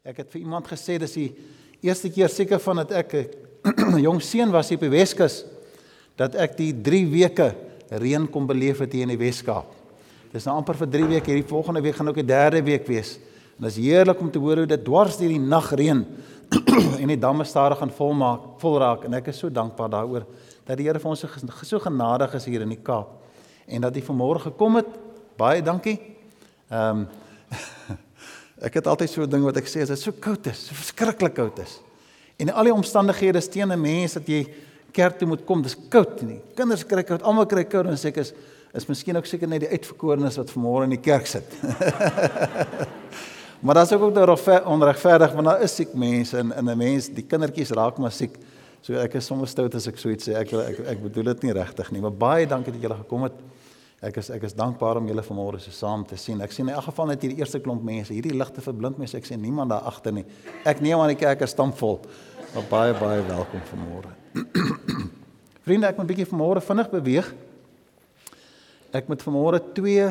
Ek het vir iemand gesê dis die eerste keer seker van dat ek 'n jong seun was hier op die Weskus dat ek die 3 weke reën kom beleef het hier in die Weskaap. Dis nou amper vir 3 weke. Hierdie volgende week gaan ook die derde week wees. En dit is heerlik om te hoor hoe dit dwars deur die nag reën en die damme stadig gaan volmaak, vol raak en ek is so dankbaar daaroor dat die Here vir ons so genadig is hier in die Kaap en dat hy vanmôre gekom het. Baie dankie. Ehm um, ek het altyd so 'n ding wat ek sê as dit so koud is, so verskriklik koud is. En al die omstandighede steen 'n mens dat jy kerk toe moet kom, dis koud nie. Kinders kry koud, almal kry koud en sê ek is is miskien ook seker net die uitverkorenes wat vanmôre in die kerk sit. maar daar's ook ook onregverdig want daar is siek mense en en 'n mens, die kindertjies raak maar siek. So ek is sommer stout as ek so iets sê. Ek ek ek bedoel dit nie regtig nie, maar baie dankie dat julle gekom het. Ek is ek is dankbaar om julle vanmôre so saam te sien. Ek sien in elk geval net hierdie eerste klomp mense. Hierdie ligte verblind my, so ek sien niemand daar agter nie. Ek neem aan die kerk is stampvol. Maar baie baie welkom vanmôre. Vriende, ek moet 'n bietjie vanmôre vinnig beweeg. Ek moet vanmôre twee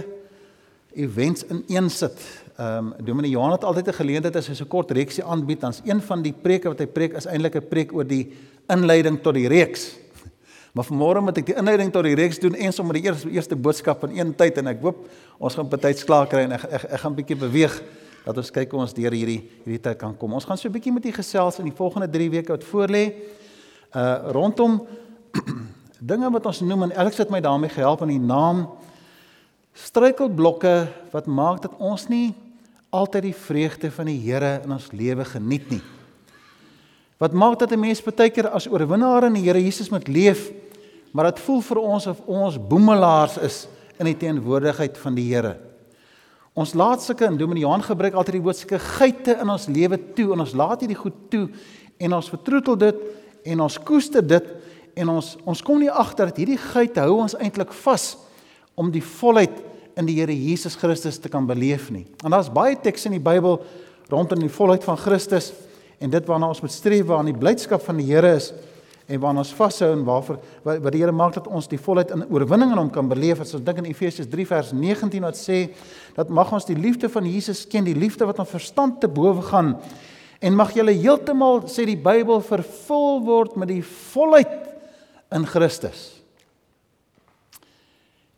events in een sit. Ehm um, Dominee Johan het altyd 'n geleentheid as hy so kort reeksie aanbied, dan's een van die preke wat hy preek is eintlik 'n preek oor die inleiding tot die reeks. Maar vanmôre moet ek die inleiding tot die reeks doen en sommer die eerste eerste boodskap in een tyd en ek hoop ons gaan betyds klaar kry en ek ek, ek gaan 'n bietjie beweeg dat ons kyk hoe ons deur hierdie hierdie tyd kan kom. Ons gaan so 'n bietjie met u gesels in die volgende 3 weke wat voorlê. Uh rondom dinge wat ons noem en Alex het my daarmee gehelp in die naam struikelblokke wat maak dat ons nie altyd die vreugde van die Here in ons lewe geniet nie. Wat maak dat 'n mens baie keer as oorwinnaar in die Here Jesus moet leef, maar dit voel vir ons of ons boemelaars is in die teenwoordigheid van die Here. Ons laat sulke en Dominee Johan gebruik altyd die woord sulke geite in ons lewe toe en ons laat hierdie goed toe en ons vertroetel dit en ons koester dit en ons ons kom nie agter dat hierdie geite hou ons eintlik vas om die volheid in die Here Jesus Christus te kan beleef nie. En daar's baie tekste in die Bybel rondom die volheid van Christus en dit waarna ons moet streef waar aan die blydskap van die Here is en waarna ons vashou en waarvoor wat, wat die Here maak dat ons die volheid in oorwinning in hom kan beleef as ons dink in Efesiërs 3 vers 19 wat sê dat mag ons die liefde van Jesus ken die liefde wat ons verstand te bowe gaan en mag julle heeltemal sê die Bybel vervul word met die volheid in Christus.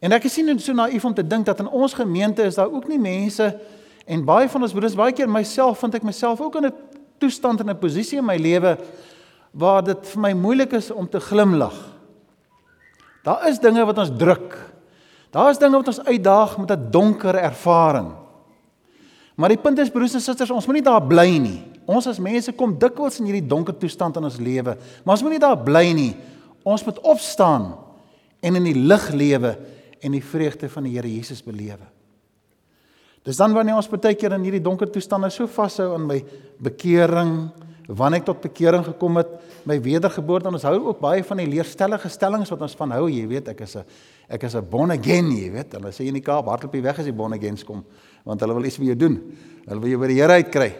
En ek sien dit so naïef om te dink dat in ons gemeente is daar ook nie mense en baie van ons broers baie keer myself vind ek myself ook in 'n toestand en 'n posisie in my lewe waar dit vir my moeilik is om te glimlag. Daar is dinge wat ons druk. Daar is dinge wat ons uitdaag met 'n donker ervaring. Maar die punt is broers en susters, ons moenie daar bly nie. Ons as mense kom dikwels in hierdie donker toestand in ons lewe, maar ons moenie daar bly nie. Ons moet opstaan en in die lig lewe en die vreugde van die Here Jesus belewe. Dis dan wanneer ons baie keer in hierdie donker toestande so vashou aan my bekering, wanneer ek tot bekering gekom het, my wedergeboorte, ons hou ook baie van die leerstellige stellings wat ons van hou, jy weet, ek is 'n ek is 'n born again, jy weet. Hulle sê in die Kaap hardloop jy weg as jy born again kom, want hulle wil iets vir jou doen. Hulle wil jou by die Here uitkry.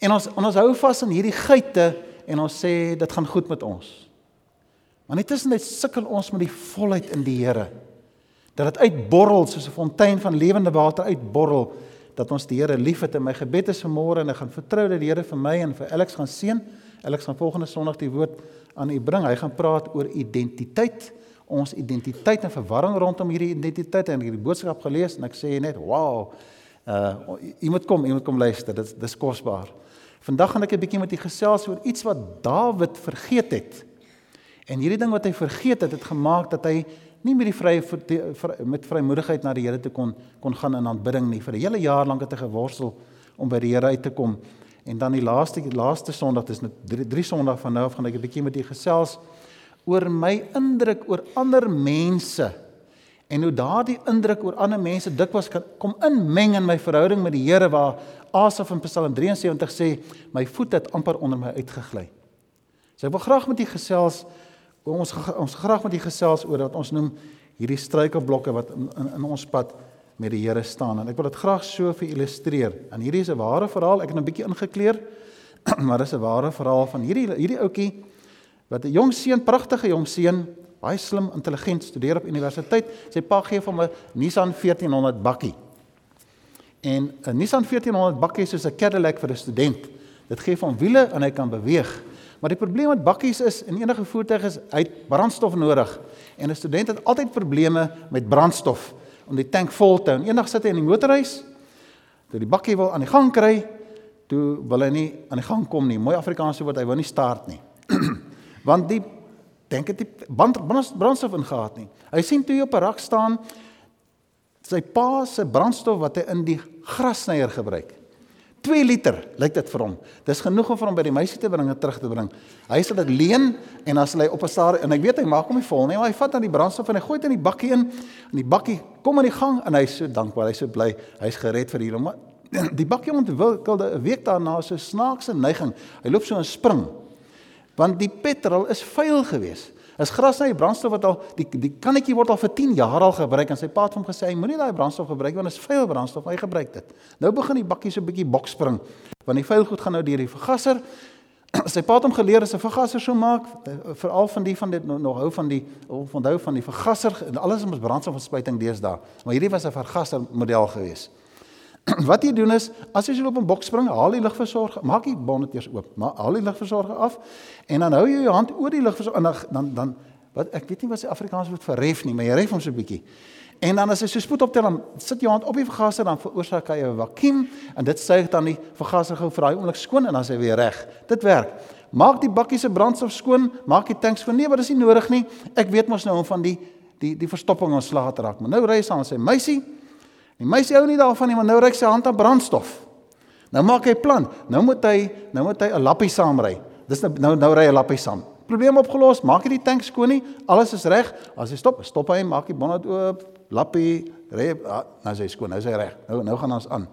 En ons ons hou vas aan hierdie geite en ons sê dit gaan goed met ons. Maar net tussen net sukkel ons met die volheid in die Here dat dit uitborrel soos 'n fontein van lewende water uitborrel dat ons die Here liefhet en my gebed is vanmôre en ek gaan vertrou dat die Here vir my en vir Alex gaan seën. Alex gaan volgende Sondag die woord aan u bring. Hy gaan praat oor identiteit, ons identiteit en verwarring rondom hierdie identiteit en hierdie boodskap gelees en ek sê net, "Wow. Uh u moet kom, u moet kom luister. Dit dis kosbaar." Vandag gaan ek 'n bietjie met u gesels oor iets wat Dawid vergeet het. En hierdie ding wat hy vergeet het, het gemaak dat hy nie met die vrye met vrymoedigheid na die Here te kon kon gaan in aanbidding nie. Vir 'n hele jaar lank het hy geworstel om by die Here uit te kom. En dan die laaste laaste Sondag, dis net drie, drie Sondag van nou af gaan ek 'n bietjie met u gesels oor my indruk oor ander mense en hoe daardie indruk oor ander mense dikwels kan kom inmeng in my verhouding met die Here waar Asaf in Psalm 73 sê my voet het amper onder my uitgegly. So ek wil graag met u gesels ons ons graag met u gesels oor wat ons noem hierdie struikelblokke wat in, in in ons pad met die Here staan en ek wil dit graag so vir illustreer. En hierdie is 'n ware verhaal. Ek het 'n bietjie ingekleer, maar dis 'n ware verhaal van hierdie hierdie ouetjie wat 'n jong seun, pragtige jong seun, baie slim, intelligent, studeer op universiteit. Sy pa gee hom 'n Nissan 1400 bakkie. En 'n Nissan 1400 bakkie soos 'n Cadillac vir 'n student. Dit gee hom wiele en hy kan beweeg. Maar die probleem met bakkies is en enige voertuig is hy het brandstof nodig. En 'n student het altyd probleme met brandstof om die tank vol te hou. Eendag sit hy in die motorhuis, toe die bakkie wil aan die gang kry, toe wil hy nie aan die gang kom nie. Mooi Afrikaanse woord, hy wou nie start nie. Want die dink dit band brandstof ingehaat nie. Hy sien toe hy op 'n rak staan sy pa se brandstof wat hy in die grassnyer gebruik. 2 liter lyk dit vir hom. Dis genoeg om vir hom by die meisie te bring en terug te bring. Hy sal dit leen en dan sal hy op 'n staar en ek weet hy maak hom nie vol nie, maar hy vat dan die brandstof en hy gooi dit in die bakkie in en die bakkie kom in die gang en hy so dankbaar, hy's so bly, hy's gered vir hierdie maar die bakkie ontwikkelde 'n week daarna so snaakse neiging. Hy loop so 'n spring. Want die petrol is vuil geweest. Is gras nou die brandstof wat al die die kannetjie word al vir 10 jaar al gebruik en sy pa het hom gesê hy moenie daai brandstof gebruik want dit is vuil brandstof, hy gebruik dit. Nou begin die bakkie so 'n bietjie bokspring want die vuil goed gaan nou deur die vergaser. sy pa het hom geleer as 'n vergaser so maak, veral van die van dit nog hou van die onthou van die vergaser en alles is mos brandstofverspuiting deesdae. Maar hierdie was 'n vergaser model geweest. wat jy doen is as jy so op 'n boks spring, haal die lugversorger, maak die bonnet eers oop, maar haal die lugversorger af en dan hou jy jou hand oor die lugversorger en dan dan dan wat ek weet nie wat se Afrikaans woord vir ref nie, maar jy ref hom so 'n bietjie. En dan as jy so spoed optel dan sit jou hand op die vergaser dan veroorsaak hy 'n vakuum en dit suig dan die vergaser gou vir daai oomblik skoon en dan is hy weer reg. Dit werk. Maak die bakkie se brandstof skoon, maak die tanks skoon. Nee, maar dis nie nodig nie. Ek weet mos nou om van die die die verstopping ontslae te raak. Maar nou ry saam met sy meisie Die meisie hou nie daarvan nie, maar nou ry sy hand aan brandstof. Nou maak hy plan. Nou moet hy nou moet hy 'n lappie saamry. Dis nou nou, nou ry hy 'n lappie saam. Probleem opgelos. Maak hy die tank skoon nie. Alles is reg. As hy stop, stop hy, maak die bonnet oop, lappie, ry, ah, nou is hy skoon. Nou is hy reg. Nou nou gaan ons aan.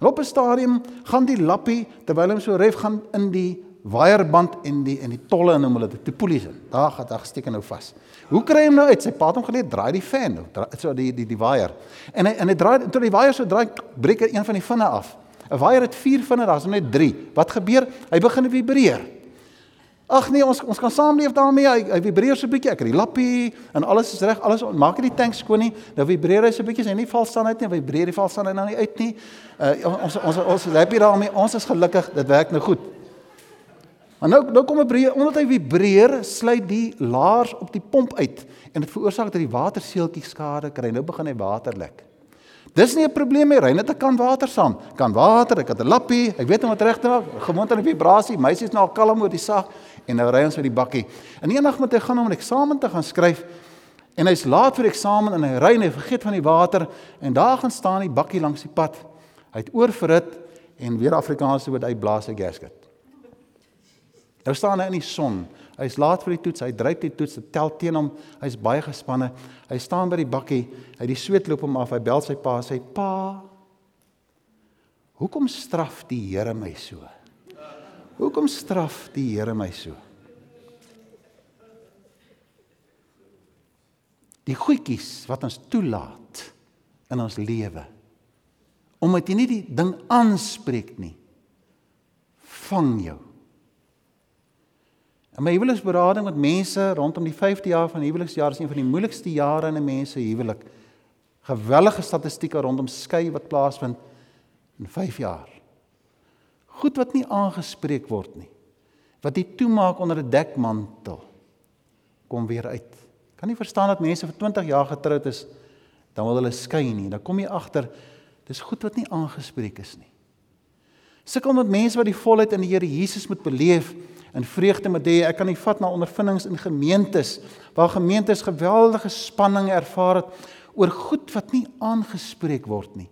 En op 'n stadium gaan die lappie terwyl hy so ref gaan in die waierband en die en die tolle noem hulle dit, die polisie. Daar gaan daar steek nou vas. Hoe kry hom nou uit? Sy pa het hom geleer draai die fan, so die die die waier. En hy en hy draai tot die waier so draai breek een van die vinne af. 'n Waier het 4 vinne, daar's net 3. Wat gebeur? Hy begin vibreer. Ag nee, ons ons kan saamleef daarmee. Hy, hy vibreer so 'n bietjie. Ek het die lappie en alles is reg. Alles maak nie die tank skoon nie. Nou vibreer hy so 'n bietjie. Hy nie val staan uit nie. Vibreer die val staan hy nou nie uit nie. Uh ons ons ons happy daarmee. Ons is gelukkig. Dit werk nou goed. Maar nou nou kom 'n breër omdat hy vibreer, sluit die laars op die pomp uit en dit veroorsaak dat die waterseeltjie skade kry. Nou begin hy water lek. Dis nie 'n probleem nie. Ry net 'n kan water saam. Kan water, ek het 'n lappie. Ek weet hoe om dit reg te maak. Gewoond aan die vibrasie. Meisie is nou al kalm oor die sag en nou ry ons met die bakkie. En eendag moet hy gaan om 'n eksamen te gaan skryf. En hy's laat vir eksamen en hy ry en hy vergeet van die water en daar gaan staan die bakkie langs die pad. Hy het oorverhit en weer Afrikaanse woord uitblaas sy gasket. Nou staan hy in die son. Hy's laat vir die toets. Hy dryf die toets. Dit tel teen hom. Hy's baie gespanne. Hy staan by die bakkie. Hy die sweet loop hom af. Hy bel sy pa. Sy pa: "Hoekom straf die Here my so? Hoekom straf die Here my so?" Die goedjies wat ons toelaat in ons lewe. Omdat jy nie die ding aanspreek nie. Vang jou. In my huweliksberading met mense rondom die 5de jaar van huweliksjaar is een van die moeilikste jare in 'n mens se huwelik. Gewellige statistieke rondom skei wat plaasvind in 5 jaar. Goed wat nie aangespreek word nie. Wat jy toemaak onder 'n dekmantel kom weer uit. Kan nie verstaan dat mense vir 20 jaar getroud is dan wil hulle skei nie. Dan kom jy agter dis goed wat nie aangespreek is nie. Sukkel met mense wat die volheid in die Here Jesus moet beleef in vreugde met hê. Ek kan nie vat na ondervindings in gemeentes waar gemeentes geweldige spanning ervaar het oor goed wat nie aangespreek word nie.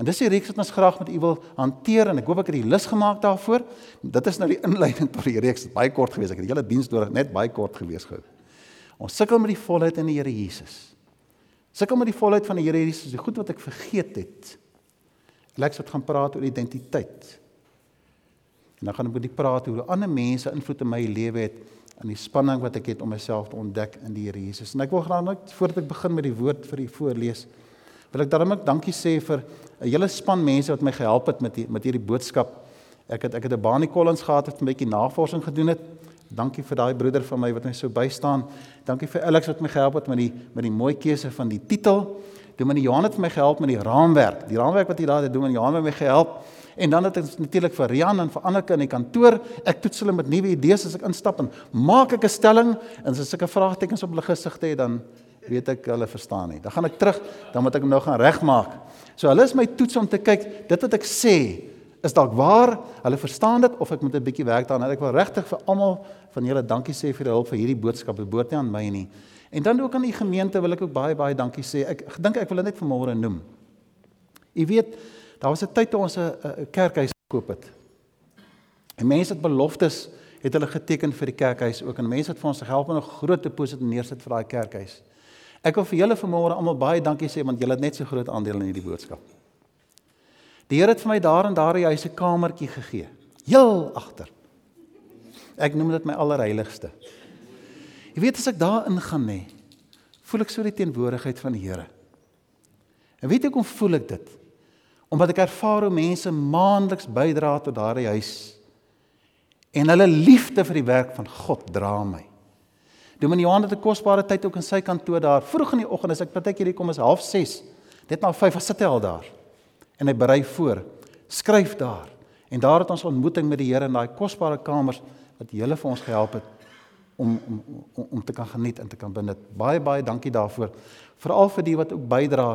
En dis die reeks wat ons graag met u wil hanteer en ek hoop ek het die lus gemaak daarvoor. Dit is nou die inleiding tot die reeks. Baie kort gewees. Ek het die hele diens deur net baie kort gewees gehou. Ons sukkel met die volheid in die Here Jesus. Sukkel met die volheid van die Here Jesus, die goed wat ek vergeet het. Lex wat gaan praat oor identiteit. En dan gaan ek met die praat hoe ander mense invloed in my lewe het en die spanning wat ek het om myself te ontdek in die Here Jesus. En ek wil graag net voordat ek begin met die woord vir u voorlees, wil ek daarom ook dankie sê vir 'n hele span mense wat my gehelp het met die, met hierdie boodskap. Ek het ek het 'n Bani Collins gehad wat 'n bietjie navorsing gedoen het. Dankie vir daai broeder van my wat my so bystaan. Dankie vir Alex wat my gehelp het met die met die mooi keuse van die titel. Dominee Johan het vir my gehelp met die raamwerk. Die raamwerk wat hy daar het doen, Johan het my gehelp. En dan het ek natuurlik vir Rian en vir Anneke in die kantoor. Ek toets hulle met nuwe idees as ek instap en maak ek 'n stelling en as ek 'n vraagtekens op hulle gesigte het, dan weet ek hulle verstaan nie. Dan gaan ek terug, dan moet ek hom nou gaan regmaak. So hulle is my toets om te kyk dit wat ek sê is dalk waar, hulle verstaan dit of ek moet 'n bietjie werk daaraan. Ek wil regtig vir almal van julle dankie sê vir die hulp vir hierdie boodskap. Dit behoort nie aan my nie. En dan ook aan die gemeente wil ek ook baie baie dankie sê. Ek dink ek wil dit net vanmôre noem. U weet, daar was 'n tyd toe ons 'n kerkhuis gekoop het. En mense het beloftes het hulle geteken vir die kerkhuis ook en mense het vir ons gehelp om 'n groot deposito neersit vir daai kerkhuis. Ek wil vir julle vanmôre almal baie dankie sê want julle het net so groot aandeel in hierdie boodskap. Die Here het vir my daar en daar 'n huise kamertjie gegee. Heel agter. Ek noem dit my allerheiligste. Jy weet as ek daar ingaan nê, voel ek so die teenwoordigheid van die Here. En weet jy hoe voel ek dit? Omdat ek ervaar hoe mense maandeliks bydra tot daardie huis en hulle liefde vir die werk van God dra my. Dominee Johan het 'n kosbare tyd ook in sy kantoor daar. Vroeg in die oggend as ek partykeer hier kom is 06:30. Net na 5 sit hy al daar. En hy berei voor. Skryf daar. En daar het ons ontmoeting met die Here in daai kosbare kamers wat hele vir ons gehelp het om om om, om te kan geniet en te kan benut. Baie baie dankie daarvoor. Veral vir die wat ook bydra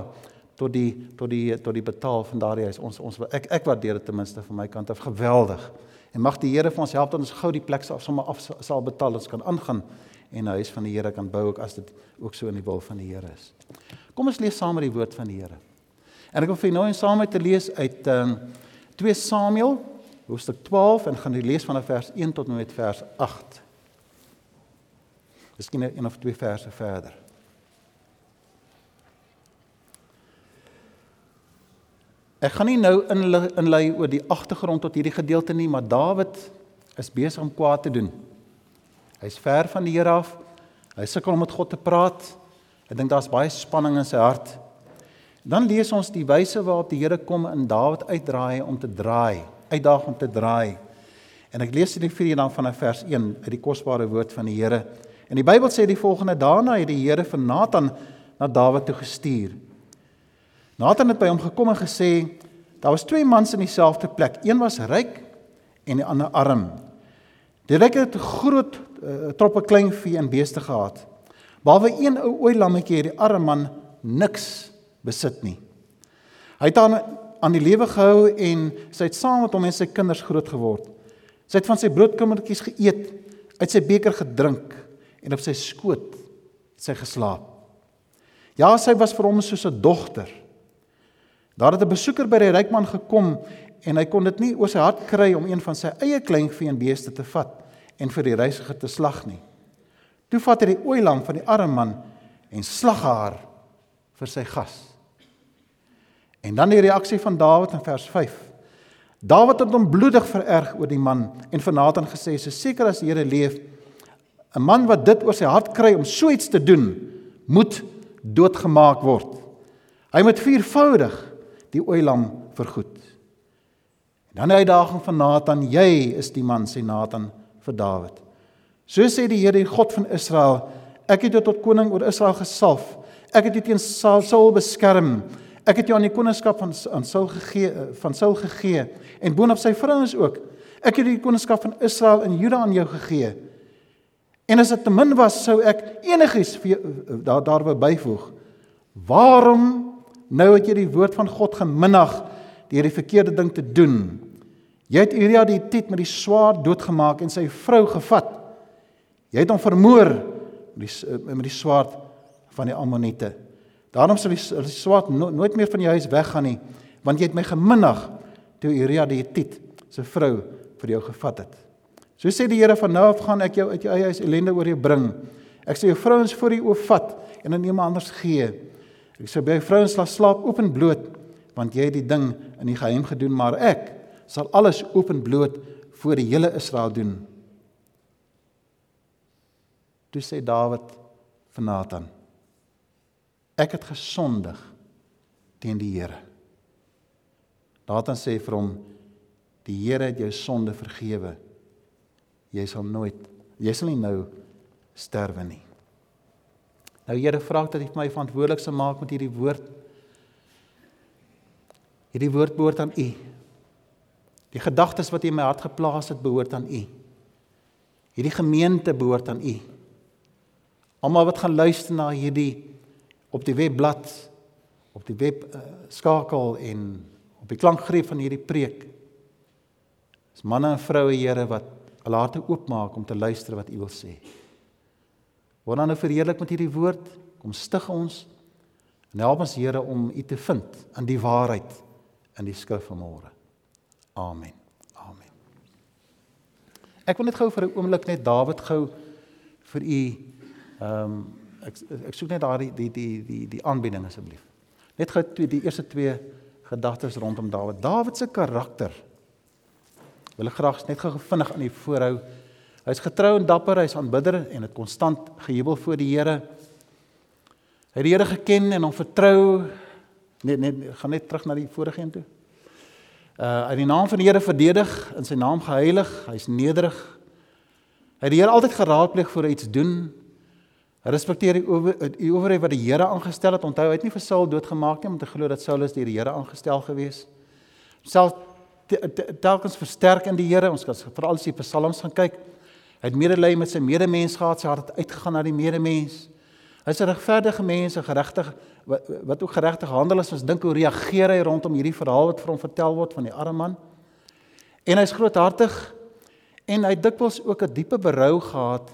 tot die tot die tot die betaal van daardie huis. Ons ons ek ek waardeer dit ten minste van my kant af geweldig. En mag die Here vir ons help dat ons gou die plek sal sommer af sal betaal ons kan aangaan en 'n huis van die Here kan bou ook as dit ook so in die wil van die Here is. Kom ons lees saam met die woord van die Here. En ek wil vir nou en saam met te lees uit ehm um, 2 Samuel hoofstuk 12 en gaan lees vanaf vers 1 tot met vers 8. Miskien een of twee verse verder. Ek gaan nie nou inlei oor die agtergrond tot hierdie gedeelte nie, maar Dawid is besig om kwaad te doen. Hy's ver van die Here af. Hy sukkel om met God te praat. Ek dink daar's baie spanning in sy hart. Dan lees ons die wyse waarop die Here kom in Dawid uitdraai om te draai, uitdaag om te draai. En ek lees dit vir julle dan vanaf vers 1 uit die kosbare woord van die Here. En die Bybel sê die volgende: Daarna het die Here vir Nathan na Dawid toe gestuur. Nathan het by hom gekom en gesê: Daar was twee mans in dieselfde plek. Een was ryk en die ander arm. Die ryk het groot uh, troppe klein vee en beeste gehad. Behalwe een ou ooi lammetjie het die arme man niks besit nie. Hy het aan aan die lewe gehou en sy het saam met hom en sy kinders groot geword. Sy het van sy broodkummertjies geëet, uit sy beker gedrink en op sy skoot sy geslaap. Ja, sy was vir hom soos 'n dogter. Daar het 'n besoeker by die ryk man gekom en hy kon dit nie oor sy hart kry om een van sy eie kleinvee en beeste te vat en vir die reisiger te slag nie. Toe vat hy die ooilam van die arme man en slag haar vir sy gas. En dan die reaksie van Dawid in vers 5. Dawid het hom bloedig vererg oor die man en vir Nathan gesê: "So seker as die Here leef, 'n man wat dit oor sy hart kry om so iets te doen, moet doodgemaak word. Hy moet viervoudig die ooilam vergoed. En dan die uitdaging van Nathan, jy is die man sê Nathan vir Dawid. So sê die Here, die God van Israel, ek het jou tot koning oor Israel gesalf. Ek het jou teen Saul beskerm. Ek het jou aan die koningskap van aan Saul gegee van Saul gegee en boonop sy vrouens ook. Ek het die koningskap van Israel en Juda aan jou gegee. En as dit te min was, sou ek enigiets vir daar daarby byvoeg. Waarom Nou het jy die woord van God geminag deur die verkeerde ding te doen. Jy het Uria die Tit met die swaard doodgemaak en sy vrou gevat. Jy het hom vermoor met die met die swaard van die Ammoniete. Daarom sal die, die swaard no, nooit meer van jou huis weggaan nie, want jy het my geminag toe Uria die Tit se vrou vir jou gevat het. So sê die Here van nou af gaan ek jou uit jou eie huis ellende oor jou bring. Ek sal jou vrouens voor jou oop vat en aan iemand anders gee. Ek sê by vrouens laat slaap openbloot want jy het die ding in die geheim gedoen, maar ek sal alles openbloot voor die hele Israel doen. Toe sê Dawid vir Nathan: Ek het gesondig teen die Here. Nathan sê vir hom: Die Here het jou sonde vergewe. Jy sal nooit, jy sal nie nou sterwe nie. Nou Here vra dat U my verantwoordelik sal maak met hierdie woord Hierdie woord behoort aan U. Die gedagtes wat U in my hart geplaas het, behoort aan U. Hierdie gemeente behoort aan U. Almal wat gaan luister na hierdie op die webblad, op die web uh, skakel en op die klankgreep van hierdie preek. Dis manne en vroue Here wat hulle harte oopmaak om te luister wat U wil sê. Word dan nou verheerlik met hierdie woord. Kom stig ons en help ons Here om U te vind in die waarheid in die skrif van môre. Amen. Amen. Ek wil net gou vir 'n oomblik net Dawid gou vir u ehm um, ek ek soek net daardie die die die die aanbieding asseblief. Net gou die eerste twee gedagtes rondom Dawid. Dawid se karakter wil ek graag net gou vinnig aan u voorhou. Hy's getrou en dapper, hy's aanbidder en het konstant gejubel voor die Here. Hy het die Here geken en hom vertrou. Net net gaan net terug na die vorige een toe. Uh in die naam van die Here verdedig, in sy naam geheilig, hy's nederig. Hy het die Here altyd geraadpleeg voor hy iets doen. Hy respekteer die ower, die owerheid wat die Here aangestel het. Onthou, hy het nie vir Saul doodgemaak nie om te glo dat Saulus deur die Here aangestel gewees. Self telkens versterk in die Here. Ons kan veral as jy Psalms gaan kyk. Hy het medelee met sy medemens gehad, sy hart uitgegaan na die medemens. Hy's 'n regverdige mens, 'n geregtige wat wat ook geregtig handel as ons dink hoe reageer hy rondom hierdie verhaal wat vir hom vertel word van die arme man. En hy's groothartig en hy het dikwels ook 'n diepe berou gehad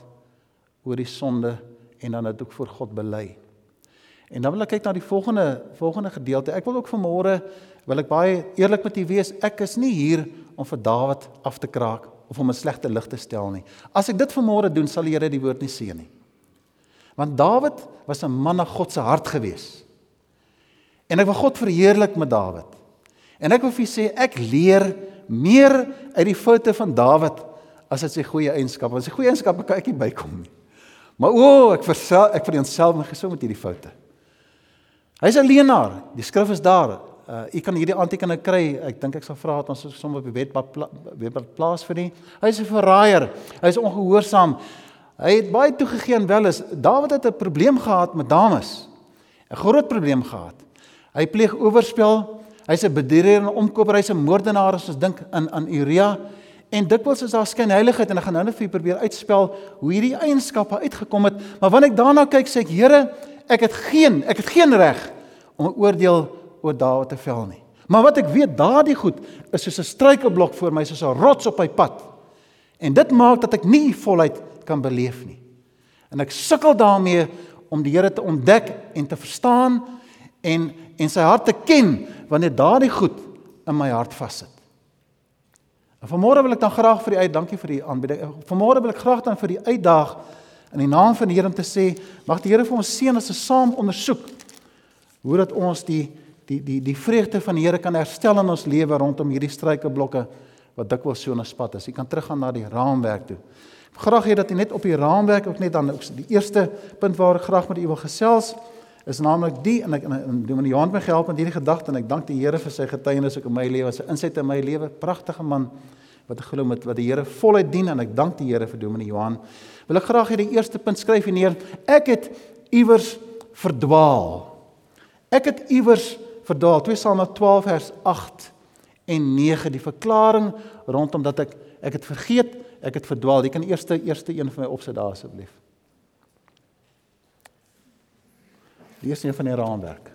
oor die sonde en dan dit ook voor God bely. En dan wil ek kyk na die volgende volgende gedeelte. Ek wil ook vanmôre wil ek baie eerlik met u wees. Ek is nie hier om vir Dawid af te kraak of om 'n slegte lig te stel nie. As ek dit vanmôre doen, sal die Here die woord nie seën nie. Want Dawid was 'n man na God se hart gewees. En ek wil God verheerlik met Dawid. En ek wil vir sê ek leer meer uit die foute van Dawid as uit sy goeie eienskappe. Sy goeie eienskappe kan ek nie bykom nie. Maar o, oh, ek versel ek vir onsself my gesom met hierdie foute. Hy's 'n leenaar. Die skrif is daar. Uh u kan hierdie aantekeninge kry. Ek dink ek sal vra dat ons sommer op die wetblad pla, wetblad plaas vir nie. Hy's 'n verraaier. Hy's ongehoorsaam. Hy het baie toegegee en wel is Dawid het 'n probleem gehad met dames. 'n Groot probleem gehad. Hy pleeg oorspel. Hy's 'n bedrieger en omkoper, hy's 'n moordenaar as ons dink aan aan Uria. En dikwels is daar skynheiligheid en ek gaan nou net vir julle probeer uitspel hoe hierdie eienskappe uitgekom het. Maar wanneer ek daarna kyk, sê ek, Here, ek het geen, ek het geen reg om 'n oordeel oor Dawid te vel nie. Maar wat ek weet, daardie goed is soos 'n struikelblok voor my, soos 'n rots op my pad. En dit maak dat ek nie volheid kan beleef nie. En ek sukkel daarmee om die Here te ontdek en te verstaan en en sy hart te ken wanneer daardie goed in my hart vassit. En vanmôre wil ek dan graag vir die uit dankie vir die aanbieding. Vanmôre wil ek graag dan vir die uitdaag in die naam van die Here om te sê mag die Here vir ons seën as ons saam ondersoek hoe dat ons die die die die vreugde van die Here kan herstel in ons lewe rondom hierdie struikelblokke wat dikwels so 'n spat is. Jy kan teruggaan na die raamwerk toe. Graag hê dat u net op die raamwerk ook net dan die eerste punt waar ek graag met u wil gesels is naamlik die en ek en Dominee Johan my gehelp met hierdie gedagte en ek dank die Here vir sy getuienis ook in my lewe, sy insette in my lewe, pragtige man wat ek glo met wat die Here voluit dien en ek dank die Here vir Dominee Johan. Wil ek graag hê die eerste punt skryf hier neer. Ek het iewers verdwaal. Ek het iewers verdwaal. 2 Samuel 12 vers 8 en 9 die verklaring rondom dat ek ek het vergeet ek het verdwaal. Jy kan eerste eerste een van my opsit daar asseblief. Die eerste een van die raamwerk.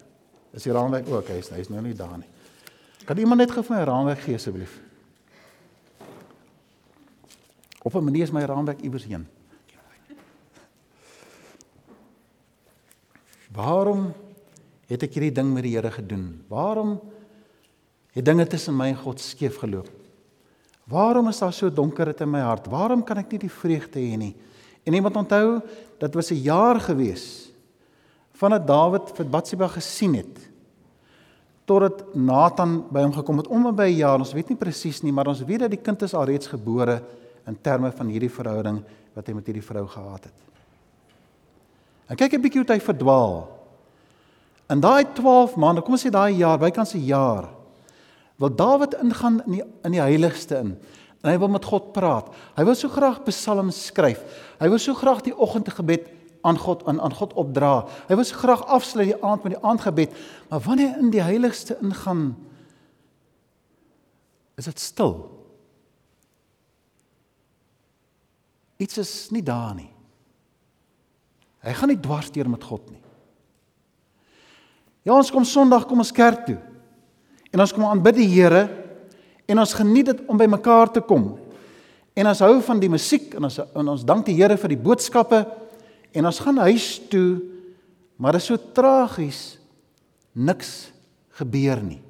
Is die raamwerk ook? Hy's hy's nou nie daar nie. Kan iemand net gou vir my raamwerk gee asseblief? Op 'n manier is my raamwerk iewers heen. Waarom het ek hierdie ding met die Here gedoen? Waarom het dinge tussen my en God skeef geloop? Waarom is daar so donkerheid in my hart? Waarom kan ek nie die vreugde hê nie? En iemand onthou, dit was 'n jaar gewees vandat Dawid vir Batsheba gesien het totdat Nathan by hom gekom het om en by 'n jaar. Ons weet nie presies nie, maar ons weet dat die kind is alreeds gebore in terme van hierdie verhouding wat hy met hierdie vrou gehad het. En kyk 'n bietjie hoe hy verdwaal. In daai 12 maande, kom ons sê daai jaar, bykans 'n jaar, wil Dawid ingaan in die in die heiligste in. En hy wil met God praat. Hy wil so graag psalms skryf. Hy wil so graag die oggendgebed aan God aan aan God opdra. Hy wil so graag afsluit die aand met die aandgebed. Maar wanneer hy in die heiligste ingaan, is dit stil. Iets is nie daar nie. Hy gaan nie dwars deur met God nie. Ja, ons kom Sondag kom ons kerk toe. En ons kom aanbid die Here en ons geniet dit om by mekaar te kom. En ons hou van die musiek en ons en ons dank die Here vir die boodskappe en ons gaan huis toe. Maar dit is so tragies niks gebeur nie.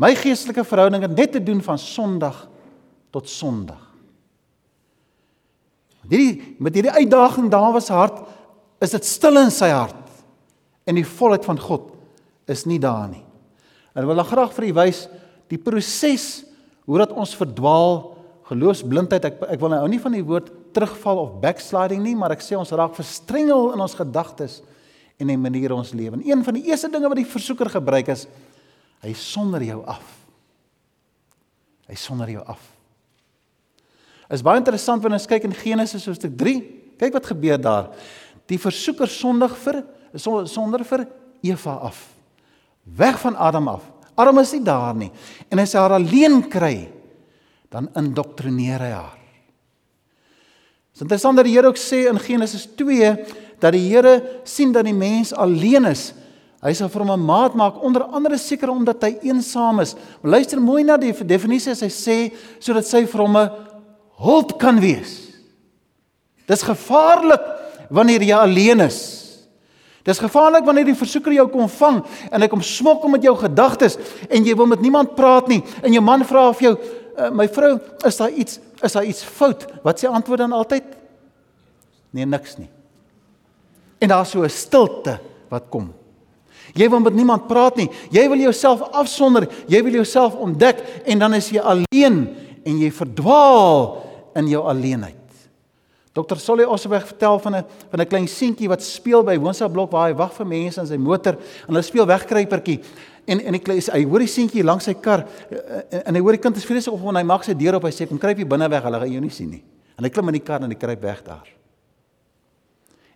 My geestelike verhouding het net te doen van Sondag tot Sondag. Hierdie met hierdie uitdaging daar was hart is dit stil in sy hart en die volheid van God is nie daar nie. En wil ek graag vir u wys die proses hoe dat ons verdwaal geloofsblindheid ek ek wil nou nie van die woord terugval of backsliding nie maar ek sê ons raak verstrengel in ons gedagtes en in maniere ons lewe. En een van die eerste dinge wat die versoeker gebruik is hy sonder jou af. Hy sonder jou af. Is baie interessant wanneer ons kyk in Genesis hoofstuk 3. Kyk wat gebeur daar. Die versoeker sondig vir sonder vir Eva af. Weg van Adam af. Adam is nie daar nie. En as hy haar alleen kry, dan indoktrineer hy haar. Dit is interessant dat die Here ook sê in Genesis 2 dat die Here sien dat die mens alleen is. Hy sal vir hom 'n maat maak onder andere seker omdat hy eensaam is. Maar luister mooi na die definisie as hy sê sodat sy vir hom 'n hulp kan wees. Dis gevaarlik wanneer jy alleen is. Dis gevaarlik wanneer die versoeker jou kom vang en hy kom smokkel met jou gedagtes en jy wil met niemand praat nie en jou man vra of jou uh, my vrou is daar iets is daar iets fout? Wat sy antwoord dan altyd? Nee niks nie. En daar's so 'n stilte wat kom. Jy wil met niemand praat nie. Jy wil jouself afsonder jy wil jouself ontdek en dan is jy alleen en jy verdwaal in jou alleenheid. Dr. Solly Osweg vertel van 'n van 'n klein seentjie wat speel by Woonsa blok waar hy wag vir mense in sy motor en hulle speel wegkruipertjie. En en die klein hy hoor die seentjie langs sy kar eh, en hy hoor die kind is vreeslik op en hy maak sy deur op hy sê kom kruip hier binne weg hulle gaan jou nie sien nie. En hy klim in die kar en hy kruip weg daar.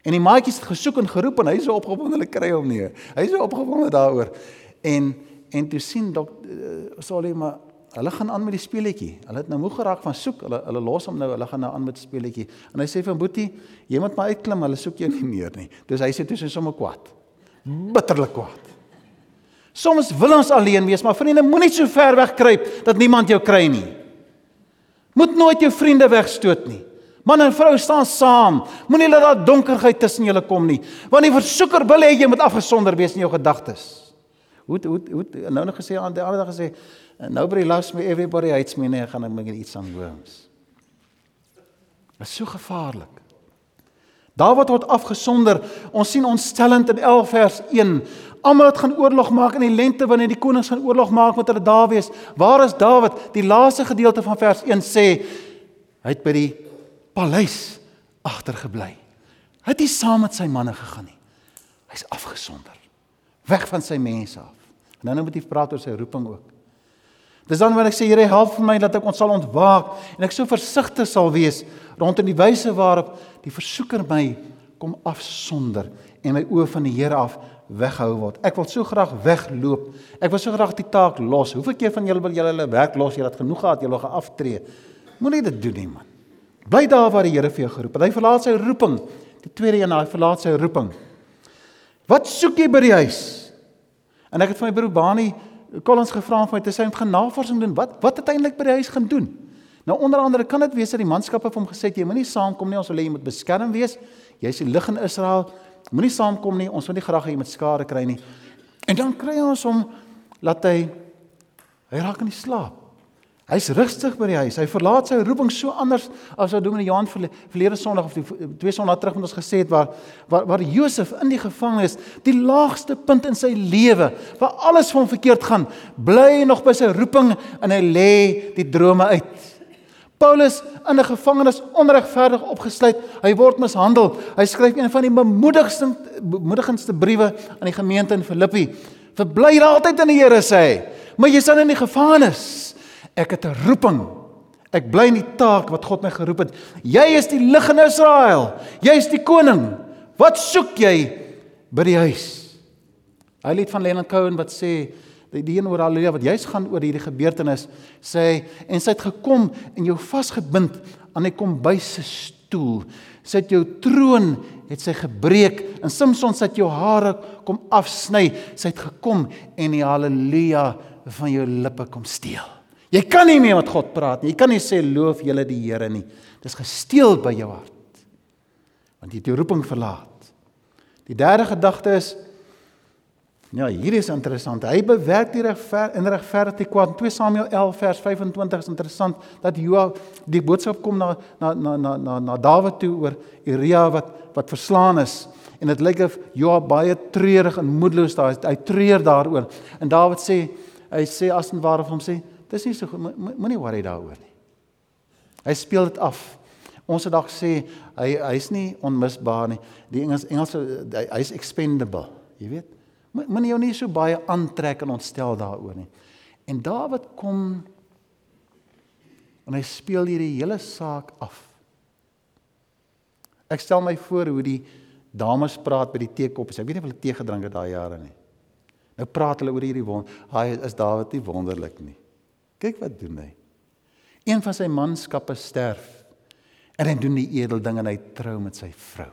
En die maatjies het gesoek en geroep en hy is opgewonde hulle kry hom nie. Hy is opgewonde daaroor. En en toe sien dok uh, Solly maar Hulle gaan aan met die speletjie. Hulle het nou moeg geraak van soek. Hulle hulle los hom nou. Hulle gaan nou aan met die speletjie. En hy sê vir Boetie, jy moet maar uitklim. Hulle soek jou nie meer nie. Dus hy sê toe sy sommer kwaad. Bitterlik kwaad. Soms wil ons alleen wees, maar vriende, moenie so ver weg kruip dat niemand jou kry nie. Moet nooit jou vriende wegstoot nie. Man en vrou staan saam. Moenie laat daar donkerheid tussen julle kom nie. Want die versoeker wil hê jy moet afgesonder wees in jou gedagtes. Hoe hoe hoe nou nog gesê aan die ander dag gesê nobody loves me everybody hates me nee gaan ek iets aan worms. Dit is so gevaarlik. Dawid word afgesonder. Ons sien ontstellend in 11 vers 1. Almal het gaan oorlog maak in die lente wanneer die konings gaan oorlog maak met hulle daar wees. Waar is Dawid? Die laaste gedeelte van vers 1 sê hy het by die paleis agtergebly. Hy het nie saam met sy manne gegaan nie. Hy's afgesonder. Weg van sy mense af. En nou moet hy praat oor sy roeping ook. Dis dan wanneer ek sê Here help vir my dat ek ons sal ontwaak en ek so versigtig sal wees rondom die wyse waarop die versoeker my kom afsonder en my oë van die Here af weghou word. Ek wil so graag wegloop. Ek wil so graag die taak los. Hoeveel keer van julle wil julle hulle werk los? Julle het genoeg gehad, julle gaan aftree. Moenie dit doen nie, man. Bly daar waar die Here vir jou geroep het. Hy verlaat sy roeping. Die tweede een, hy verlaat sy roeping. Wat soek jy by die huis? En ek het van my broer Bani Collins gevra om my te sê om gaan navorsing doen. Wat wat uiteindelik by die huis gaan doen? Nou onder andere kan dit wees dat die manskappe vir hom gesê het jy moenie saamkom nie, ons wil hê jy moet beskerm wees. Jy's die lig in Israel. Moenie saamkom nie, ons wil nie graag hê jy moet skade kry nie. En dan kry ons hom laat hy hy raak in die slaap. Hy's rustig by die huis. Hy verlaat sy roeping so anders as wat Dominee Johan verlede Sondag of die twee Sondae terug met ons gesê het waar waar waar Josef in die gevangenis, die laagste punt in sy lewe, waar alles hom verkeerd gaan, bly nog by sy roeping en hy lê die drome uit. Paulus in 'n gevangenis onregverdig opgesluit, hy word mishandel. Hy skryf een van die bemoedigste bemoedigendste briewe aan die gemeente in Filippi. Verbly altyd in die Here sê hy. Maar jy staan in die gevangenis. Ek het 'n roeping. Ek bly in die taak wat God my geroep het. Jy is die lig in Israel. Jy is die koning. Wat soek jy by die huis? Hy lied van Leonard Cohen wat sê die, die een oor Halleluja wat juis gaan oor hierdie gebeurtenis, sê en sy het gekom en jou vasgebind aan 'n kombuis se stoel. Sy het jou troon het sy gebreek en Samson het jou hare kom afsny. Sy het gekom en die Halleluja van jou lippe kom steel. Jy kan nie meer met God praat nie. Jy kan nie sê loof julle die Here nie. Dis gesteel by jou hart. Want jy het jou roeping verlaat. Die derde gedagte is Ja, hier is interessant. Hy bewerk die regver in regverdigheid kwaad. 2 Samuel 11 vers 25 is interessant dat Joab die boodskap kom na na na na na, na Dawid toe oor Uria wat wat verslaan is. En dit lyk of Joab baie treurig en moedeloos daar is. Hy treur daaroor. En Dawid sê hy sê as en ware vir hom sê, dis nie so moenie worry daaroor nie. Hy speel dit af. Ons het dalk sê hy hy's nie onmisbaar nie. Die Engels Engelse hy's expendable, jy weet. Moenie jou nie so baie aantrek en ontstel daaroor nie. En Dawid kom en hy speel hierdie hele saak af. Ek stel my voor hoe die dames praat by die teekoppies. Ek weet nie of hulle tee gedrink het daai jare nie. Nou praat hulle oor hierdie wond. Haai is Dawid nie wonderlik nie. Kyk wat doen hy. Een van sy manskappe sterf en hy doen die edel ding en hy trou met sy vrou,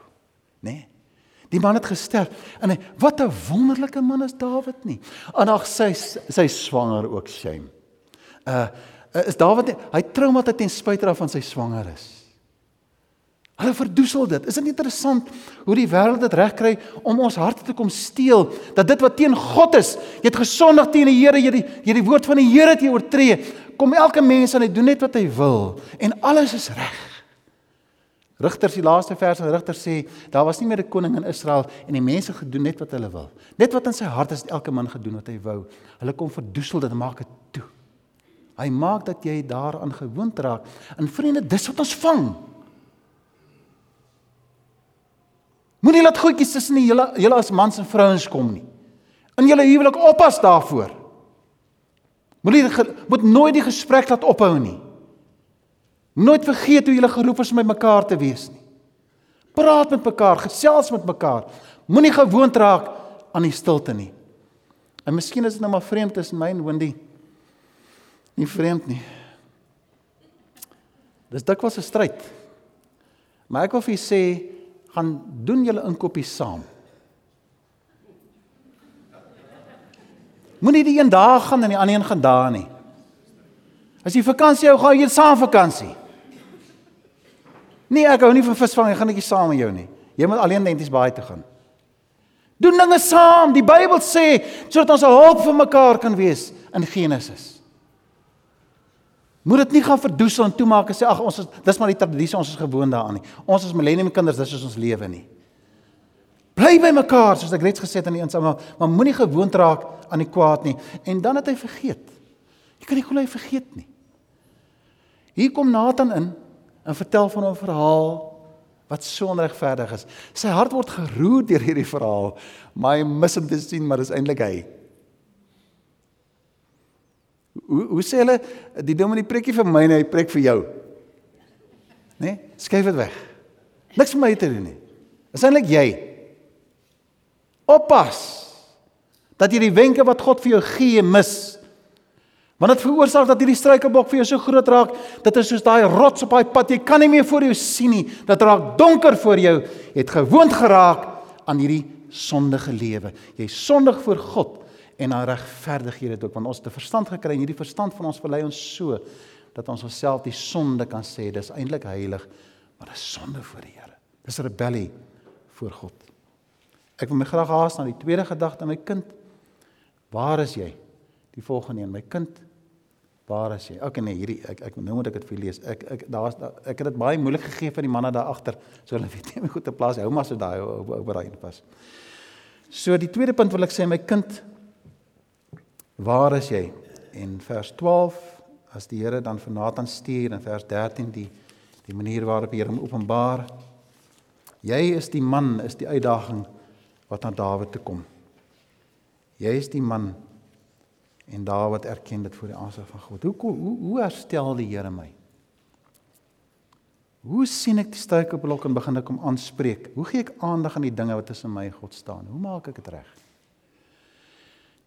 né? Nee? Die man het gesterf. En hy, wat 'n wonderlike man is Dawid nie. En ag sy sy swanger ook shame. Uh is Dawid hy trou maar ten spyte daarvan sy swanger is. Hulle verdoesel dit. Is dit interessant hoe die wêreld dit regkry om ons harte te kom steel dat dit wat teen God is, jy het gesondig teen die Here, jy die jy die woord van die Here het jy oortree. Kom elke mens en hy doen net wat hy wil en alles is reg. Rigters die laaste vers in Rigters sê daar was nie meer 'n koning in Israel en die mense gedoen net wat hulle wil. Net wat in sy hart is, elke man gedoen wat hy wou. Hulle kom verdoesel dit en maak dit toe. Hy maak dat jy daaraan gewoond raak. En vriende, dis wat ons vang. Moenie laat goedjies tussen die hele hele as mans en vrouens kom nie. In julle huwelik oppas daarvoor. Moenie moet nooit die gesprek laat ophou nie. Nooit vergeet hoe jy geroep is om met mekaar te wees nie. Praat met mekaar, gesels met mekaar. Moenie gewoond raak aan die stilte nie. En miskien is dit nou maar vreemd tussen my en Wendy. Nie vreemd nie. Dis dikwels 'n stryd. Maar ek wil vir julle sê, gaan doen julle inkopies saam. Moenie die een dag gaan en die ander een gaan daar nie. As jy vakansie hou, gaan jy saam vakansie. Nee, ek hou nie van visvang, ek gaan netjie saam met jou nie. Jy moet alleen netjies baie toe gaan. Doen dinge saam. Die Bybel sê sodat ons 'n hulp vir mekaar kan wees in Genesis. Moet dit nie gaan verdoesel en toemaak en sê ag ons is dis maar die tradisie ons is gewoond daaraan nie. Ons is millennium kinders, dis is ons lewe nie. Bly by mekaar soos ek reeds gesê het aan die insame, maar moenie gewoond raak aan die kwaad nie. En dan het hy vergeet. Jy kan nie glo hy vergeet nie. Hier kom Nathan in en vertel van 'n verhaal wat so onregverdig is. Sy hart word geroer deur hierdie verhaal, maar hy mis om te sien maar dis eintlik hy. Hoe hoe sê hulle die dom in die preekie vir my en hy preek vir jou? Né? Nee? Skuif dit weg. Niks vir my te doen nie. Dis eintlik jy. Oppas dat jy die wenke wat God vir jou gee mis. Want dit veroorsaak dat hierdie struikelblok vir jou so groot raak, dit is soos daai rots op daai pad, jy kan nie meer voor jou sien nie. Dit raak donker voor jou. Jy het gewoond geraak aan hierdie sondige lewe. Jy sondig voor God en dan regverdig jy dit ook want ons het verstand gekry en hierdie verstand van ons verlei ons so dat ons onsself die sonde kan sê dis eintlik heilig, maar dit is sonde voor die Here. Dis rebellie voor God. Ek wil my graag haas na die tweede gedagte, my kind. Waar is jy? Die volgende een, my kind. Waar is jy? Okay nee, hierdie ek ek nou moet ek dit vir lees. Ek ek daar's daar, ek het dit baie moeilik gegee vir die manne daar agter. So hulle weet nie hoe goed te plaas hou maar so daai oor daai pas. So die tweede punt wil ek sê my kind waar is jy? En vers 12 as die Here dan vir Nathan stuur en vers 13 die die manier waarop die Here hom openbaar. Jy is die man, is die uitdaging wat aan Dawid te kom. Jy is die man En Dawid erken dit voor die aansig van God. Hoe hoe hoe herstel die Here my? Hoe sien ek die struikelblok en begin ek hom aanspreek? Hoe gee ek aandag aan die dinge wat tussen my en God staan? Hoe maak ek dit reg?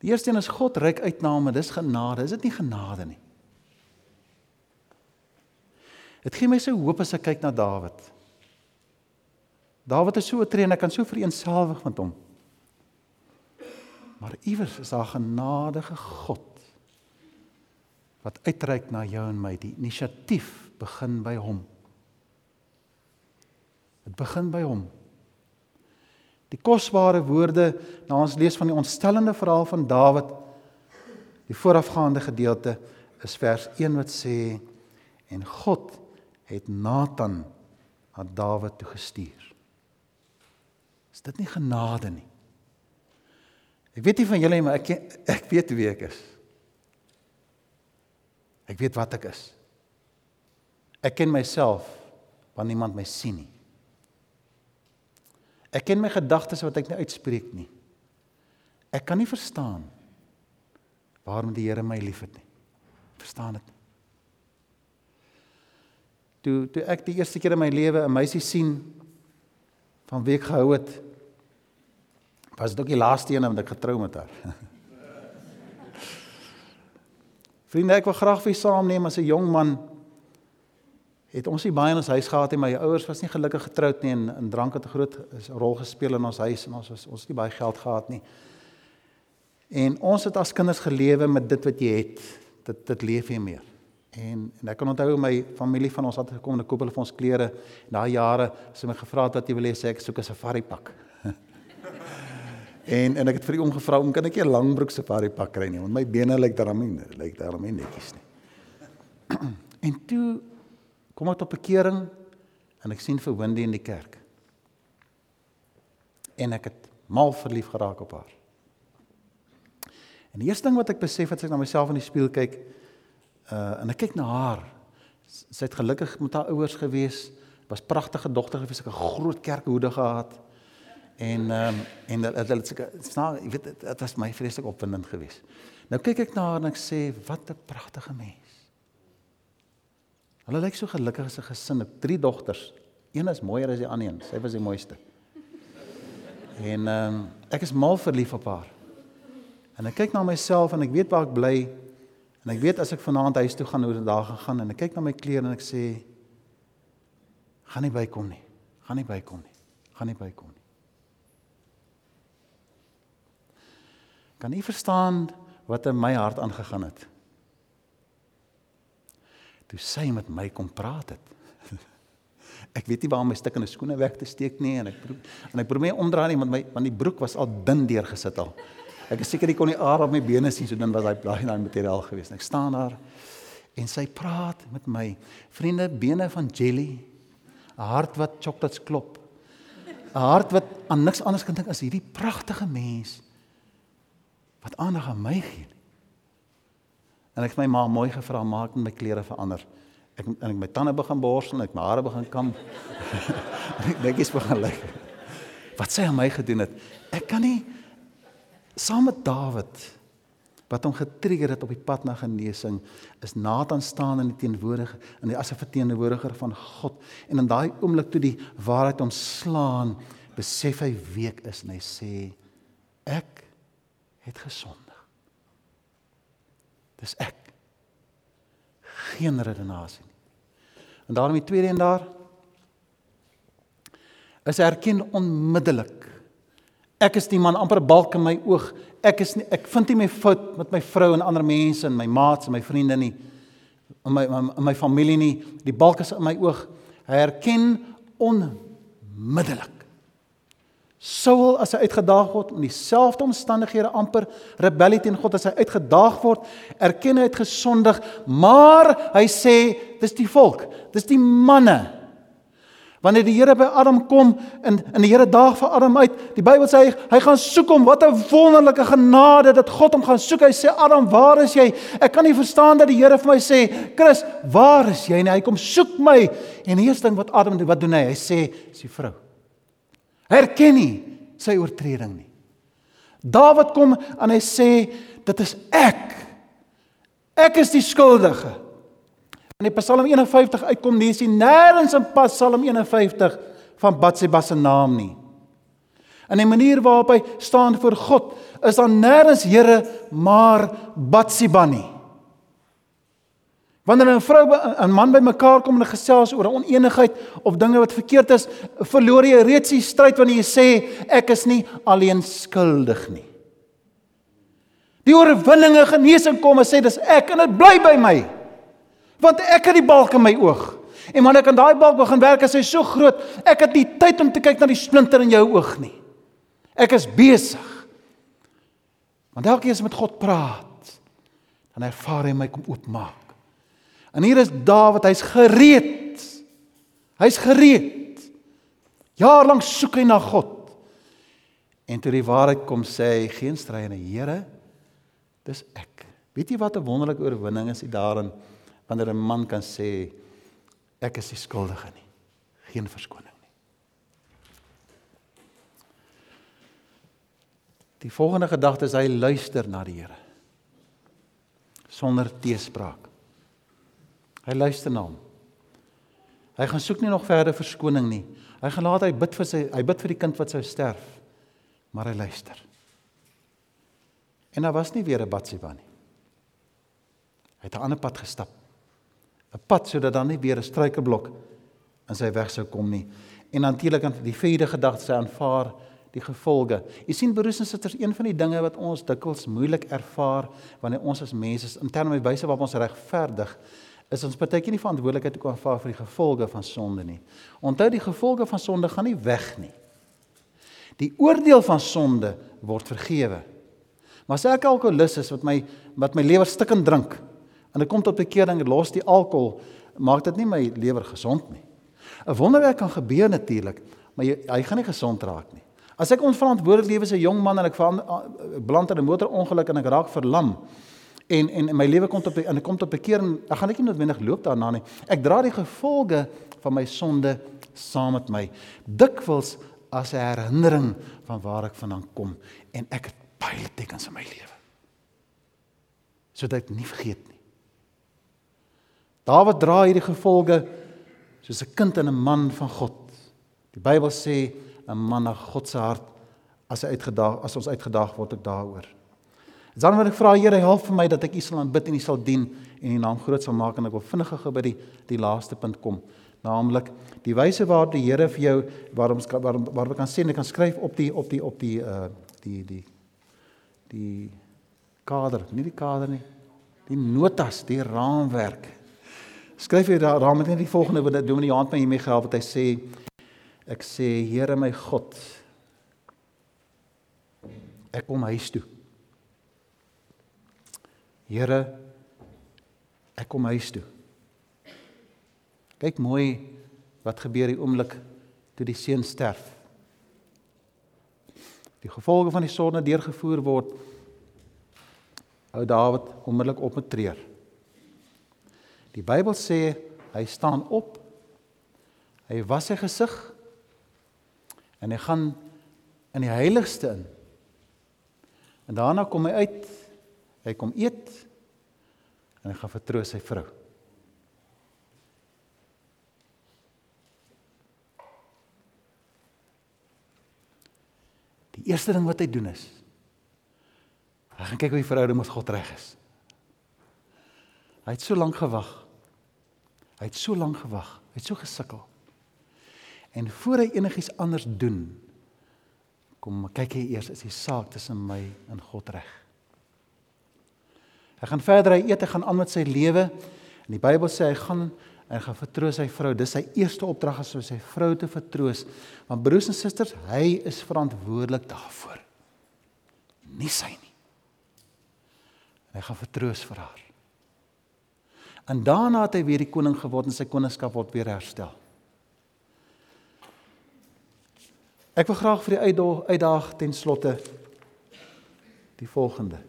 Die eerste een is God reik uit na hom, dis genade. Is dit nie genade nie? Dit gee my so hoop as ek kyk na Dawid. Dawid is so oortree en ek kan so vereenselwig met hom. Maar iewers is daar genadige God wat uitreik na jou en my. Die inisiatief begin by hom. Dit begin by hom. Die kosbare woorde na ons lees van die ontstellende verhaal van Dawid. Die voorafgaande gedeelte is vers 1 wat sê en God het Nathan na Dawid toe gestuur. Is dit nie genade nie? Ek weet nie van julle nie, maar ek ek weet wie ek is. Ek weet wat ek is. Ek ken myself wanneer niemand my sien nie. Ek ken my gedagtes wat ek nie uitspreek nie. Ek kan nie verstaan waarom die Here my liefhet nie. Verstaan dit? Toe toe ek die eerste keer in my lewe 'n meisie sien van wie ek gehou het, was dit ook die laaste een wat ek getrou met haar. Vriende, ek wil graag vir saamneem as 'n jong man het ons nie baie in ons huis gehad nie, my ouers was nie gelukkig getroud nie en in drank het 'n groot rol gespeel in ons huis en ons was ons het nie baie geld gehad nie. En ons het as kinders gelewe met dit wat jy het. Dit dit leef jy meer. En en ek kan onthou my familie van ons het gekom en koop hulle vir ons klere. Na jare as hulle my gevra het wat jy wil hê, sê ek soek 'n safari pak. en en ek het vir hom gevra om kan ek 'n langbroek safari pak kry nie want my bene lyk daarom nie lyk daarom nie netjies nie. en toe kom ek tot bekering en ek sien vir Wendy in die kerk. En ek het mal verlief geraak op haar. En die eerste ding wat ek besef het as ek na myself in die spieël kyk, uh en ek kyk na haar. Sy het gelukkig met haar ouers gewees, was pragtige dogter gewees, ek 'n groot kerkhoede gehad. En ehm um, en dit het seker snaak, jy weet dit was my vreeslik opwindend geweest. Nou kyk ek na haar en ek sê, wat 'n pragtige mens. Hulle lyk so gelukkig as 'n gesin, ek drie dogters. Een is mooier as die ander een. Sy was die mooiste. En ehm um, ek is mal verlief op haar. En ek kyk na myself en ek weet waar ek bly En ek weet as ek vanaand huis toe gaan hoe dit daar gegaan en ek kyk na my klere en ek sê gaan nie bykom nie. Gaan nie bykom nie. Gaan nie bykom nie. Kan nie verstaan wat in my hart aangegaan het. Toe sy met my kom praat het. Ek weet nie waar my stukkende skoene weg te steek nie en ek en ek probeer omdraai nie want my want die broek was al dun deurgesit al. Ek is seker ek kon nie aar op my bene sien so dan was daai daai daai materiaal geweest. Ek staan daar en sy praat met my. Vriende, bene van jelly, 'n hart wat chocolates klop. 'n Hart wat aan niks anders kan dink as hierdie pragtige mens wat aandag aan my gee. En ek het my ma mooi gevra maak my klere verander. Ek en ek my tande begin borsel en ek my hare begin kam. Net iets begin lyk. Wat sy aan my gedoen het. Ek kan nie saam met Dawid wat hom getrigger het op die pad na genesing is Nathan staan in die teenwoordige in die as 'n verteenwoordiger van God en in daai oomblik toe die waarheid hom slaan besef hy week is en hy sê ek het gesondig dis ek geen redenasie nie en daarom die tweede en daar is erken onmiddellik Ek is die man amper balk in my oog. Ek is nie, ek vind nie my fout met my vrou en ander mense en my maats en my vriende nie. In my in my, my familie nie. Die balk is in my oog. Hy erken onmiddellik. Saul as hy uitgedaag word in dieselfde omstandighede amper rebellie teen God as hy uitgedaag word, erken hy het gesondig, maar hy sê dis die volk, dis die manne Wanneer die Here by Adam kom en in die Here daag vir Adam uit, die Bybel sê hy, hy gaan soek hom. Wat 'n wonderlike genade dat God hom gaan soek. Hy sê Adam, waar is jy? Ek kan nie verstaan dat die Here vir my sê, Chris, waar is jy? En hy kom soek my. En die eerste ding wat Adam doen, wat doen hy? Hy sê, "Dis die vrou." Hy erken nie sy oortreding nie. Dawid kom en hy sê, "Dit is ek. Ek is die skuldige." In die Psalm 51 uitkom lees jy nêrens in Psalm 51 van Batsheba se naam nie. In die manier waarop hy staan voor God, is daar nêrens Here maar Batsheba nie. Wanneer 'n vrou en 'n man bymekaar kom en gesels oor 'n oneenigheid of dinge wat verkeerd is, verloor jy reeds die stryd wanneer jy sê ek is nie alleen skuldig nie. Die oorwinninge genesing kom en sê dis ek en dit bly by my. Want ek het die balk in my oog. En wanneer ek aan daai balk begin werk, is hy so groot, ek het nie tyd om te kyk na die splinter in jou oog nie. Ek is besig. Want elke keer as ek met God praat, dan ervaar hy my kom oopmaak. En hier is Dawid, hy's gereed. Hy's gereed. Jaar lank soek hy na God. En toe die waarheid kom sê hy geen stryd in die Here. Dis ek. Weet jy wat 'n wonderlike oorwinning is dit daarin wanneer 'n man kan sê ek is nie skuldige nie. Geen verskoning nie. Die volgende gedagte is hy luister na die Here sonder teespraak. Hy luister na hom. Hy gaan soek nie nog verder verskoning nie. Hy gaan laat hy bid vir sy hy bid vir die kind wat sou sterf. Maar hy luister. En daar was nie weer 'n Batsheba nie. Hy het 'n ander pad gestap. 'n Pad sodat dan nie weer 'n struikelblok in sy weg sou kom nie. En natuurlik aan die vierde gedagte sy aanvaar die gevolge. Jy sien broers en susters, een van die dinge wat ons dikwels moeilik ervaar wanneer ons as mense in terme wyse waarop ons regverdig is ons keer nie verantwoordelikheid ook aanvaar vir die gevolge van sonde nie. Onthou die gevolge van sonde gaan nie weg nie. Die oordeel van sonde word vergewe. Maar as ek alkoholus is wat my wat my lewer stikkend drink en dit kom tot bekering en los die alkohol, maak dit nie my lewer gesond nie. 'n Wonderwerk kan gebeur natuurlik, maar jy, hy gaan nie gesond raak nie. As ek onverantwoordelik lewe as 'n jong man en ek beland in 'n motorongeluk en ek raak verlam, en en my lewe kom op en ek kom op bekering ek gaan net nie noodwendig loop daarna nie. Ek dra die gevolge van my sonde saam met my. Dikwels as 'n herinnering van waar ek vandaan kom. En ek het baie tekens in my lewe. Sodat ek nie vergeet nie. Dawid dra hierdie gevolge soos 'n kind en 'n man van God. Die Bybel sê 'n man na God se hart as hy uitgedaag as ons uitgedaag word ek daaroor Dan wil ek vra Here, help vir my dat ek U sal aanbid en U sal dien en U naam groot sal maak en ek wil vinnig gou by die die laaste punt kom. Naamlik die wyse waarop die Here vir jou waarom waarom waar we kan sê ek kan skryf op die op die op die uh die die die kader, nie die kader nie. Die notas, die raamwerk. Skryf jy daar raam met net die volgende wat Dominee Hand my hiermee gehelp wat hy sê ek sê Here my God ek kom huis toe Here ek kom huis toe. Kyk mooi wat gebeur die oomblik toe die seun sterf. Die gevolge van die sonde deurgevoer word. Ou Dawid onmiddellik op met treur. Die Bybel sê hy staan op. Hy was sy gesig en hy gaan in die heiligste in. En daarna kom hy uit Hy kom eet en hy gaan vertroos sy vrou. Die eerste ding wat hy doen is hy gaan kyk hoe die verhouding met God reg is. Hy het so lank gewag. Hy het so lank gewag. Hy het so gesukkel. En voor hy enigiets anders doen, kom kyk hy eers is die saak tussen my en God reg. Hy gaan verder, hy eet, hy gaan aan met sy lewe. En die Bybel sê hy gaan hy gaan vertroos sy vrou. Dis sy eerste opdrag om sy vrou te vertroos. Want broers en susters, hy is verantwoordelik daarvoor. Nie sy nie. En hy gaan vertroos vir haar. En daarna het hy weer die koning geword en sy koningskap word weer herstel. Ek wil graag vir die uitdaag ten slotte die volgende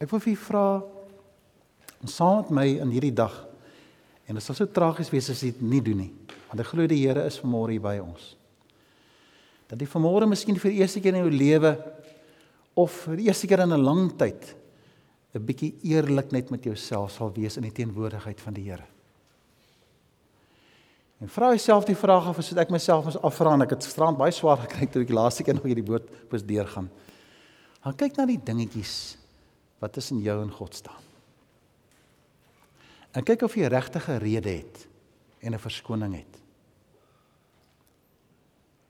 Ek wil vir u vra om saam met my in hierdie dag en dit sal so tragies wees as dit nie doen nie. Want ek glo die Here is vanmôre hier by ons. Dat jy vanmôre miskien vir die eerste keer in jou lewe of vir die eerste keer in 'n lang tyd 'n bietjie eerlik net met jouself sal wees in die teenwoordigheid van die Here. En vra jouself die vraag of as ek myself moet afvra en ek het gisterand baie swaar gekry toe ek die laaste keer nog hierdie woord moes deurgaan. Gaan kyk na die dingetjies wat tussen jou en God staan. En kyk of jy regtige rede het en 'n verskoning het.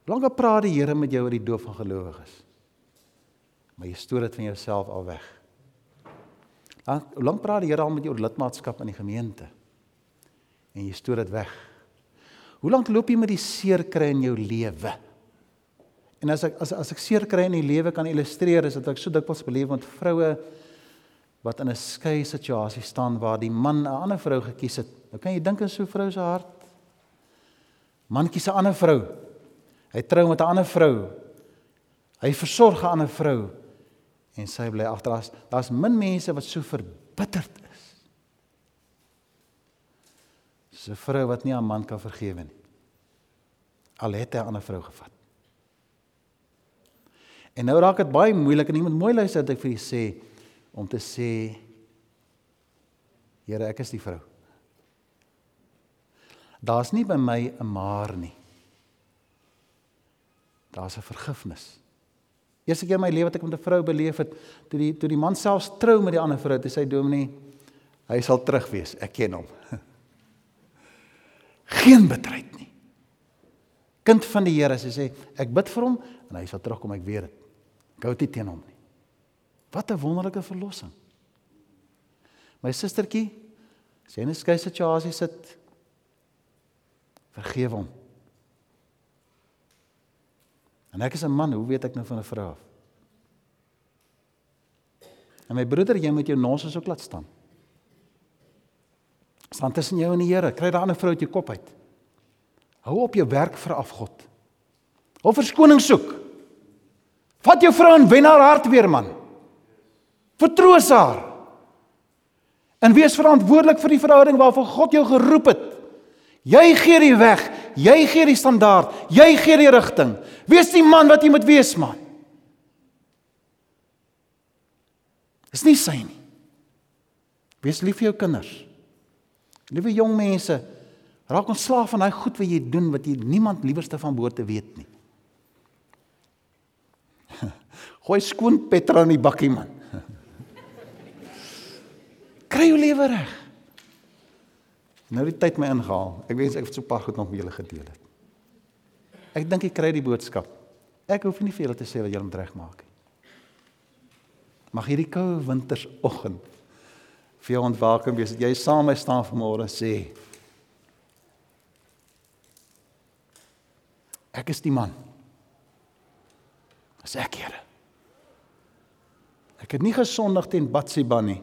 Lange praat die Here met jou oor die doop van gelowiges. Maar jy stoor dit van jouself al weg. Hoe lank praat die Here al met jou oor lidmaatskap in die gemeente? En jy stoor dit weg. Hoe lank loop jy met die seer kry in jou lewe? En as ek as as ek seer kry in die lewe kan illustreer is dit ek so dikwels beleef met vroue wat in 'n skei situasie staan waar die man 'n ander vrou gekies het. Nou kan jy dink in so 'n vrou se hart. Man kies 'n ander vrou. Hy trou met 'n ander vrou. Hy versorg 'n ander vrou en sy bly agter as daar's min mense wat so verbitterd is. Dis 'n vrou wat nie haar man kan vergewe nie. Al het hy 'n ander vrou gevat. En nou raak dit baie moeilik en iemand mooi luister dat ek vir julle sê om te sê Here, ek is die vrou. Daar's nie by my 'n maar nie. Daar's 'n vergifnis. Eerste keer in my lewe wat ek met 'n vrou beleef het, toe die toe die man selfs trou met die ander vrou, toe sê dominee, hy sal terug wees. Ek ken hom. Geen betryd nie. Kind van die Here, sy sê, ek bid vir hom en hy sal terugkom, ek weet dit. Hou dit teen hom nie. Wat 'n wonderlike verlossing. My sustertjie, sy in 'n skei situasie sit. Vergeef hom. En ek is 'n man, hoe weet ek nou van 'n vrou af? En my broeder, jy moet jou nonsens ook laat staan. Staan tussen jou en die Here. Kry daai ander vrou uit jou kop uit. Hou op jou werk vir afgod. Hou verskoning soek. Vat jou vrou en wen haar hart weer, man. Vertroos haar. En wees verantwoordelik vir die verhouding waarvoor God jou geroep het. Jy gee die weg, jy gee die standaard, jy gee die rigting. Wees die man wat jy moet wees, man. Dis nie sy nie. Wees lief vir jou kinders. Liewe jong mense, raak ontslaaf van daai goed wat jy doen wat jy niemand liewerste van behoort te weet nie. Gooi skoon petrol in die bakkie man. Kry jou lewe reg. Nou die tyd my ingehaal. Ek wens ek het so paar goed nog met julle gedeel het. Ek dink ek kry die boodskap. Ek hoef nie vir julle te sê wat julle moet regmaak nie. Mag hierdie koue wintersoggend vir jou ontwaking wees dat jy saam my staan vanmôre sê Ek is die man. As ek Here. Ek het nie gesondig teen Batsheba nie.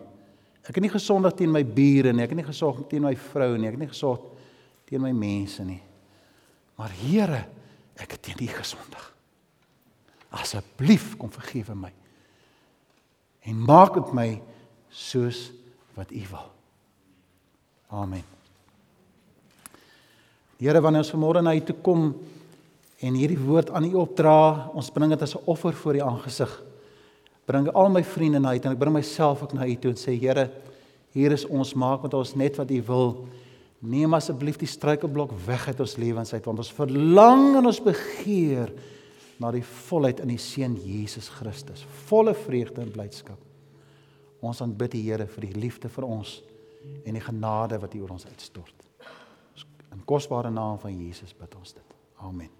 Ek het nie gesondig teen my bure nie, ek het nie gesondig teen my vrou nie, ek het nie gesondig teen my mense nie. Maar Here, ek het teen U gesondig. Asseblief kom vergewe my. En maak met my soos wat U wil. Amen. Here, wanneer ons vanmôre na U toe kom en hierdie woord aan U opdra, ons bring dit as 'n offer voor U aangesig bring al my vriende na U en ek bring myself ook na U toe en sê Here, hier is ons, maak met ons net wat U wil. Neem asseblief die struikelblok weg uit ons lewens uit want ons verlang en ons begeer na die volheid in die seun Jesus Christus, volle vreugde en blydskap. Ons aanbid die Here vir die liefde vir ons en die genade wat U oor ons uitstort. In kosbare naam van Jesus bid ons dit. Amen.